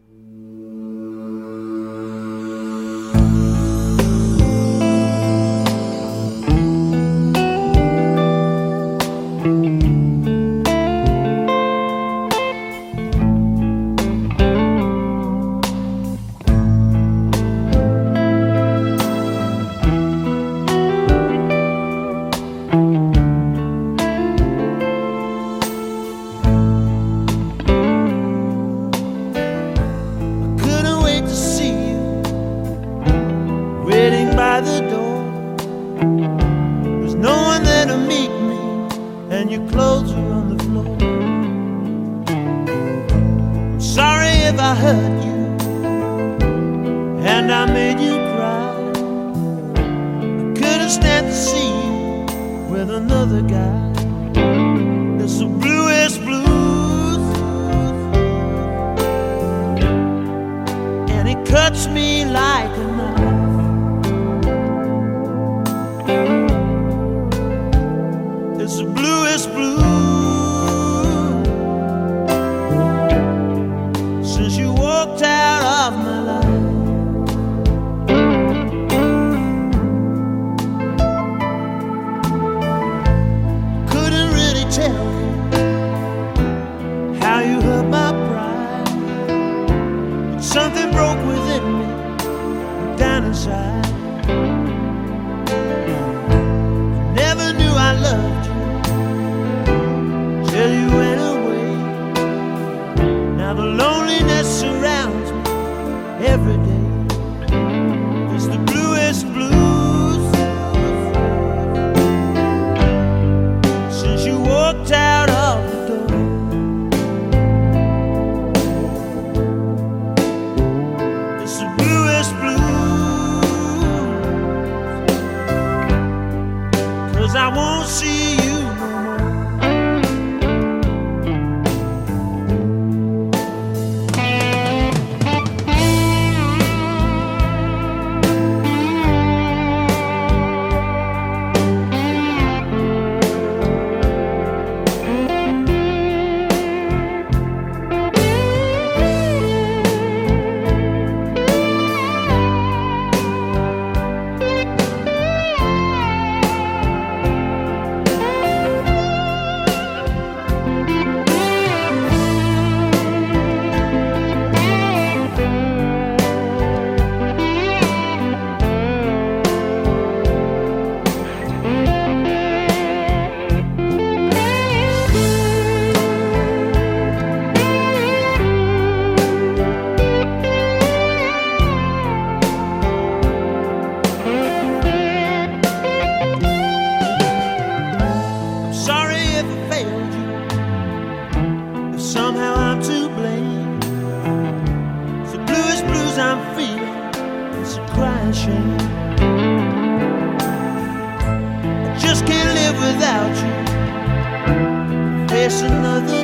you if I hurt you and I made you cry. I couldn't stand to see you with another guy. It's a blue. loved you. I won't see blues I'm feeling is crashing. I just can't live without you. There's another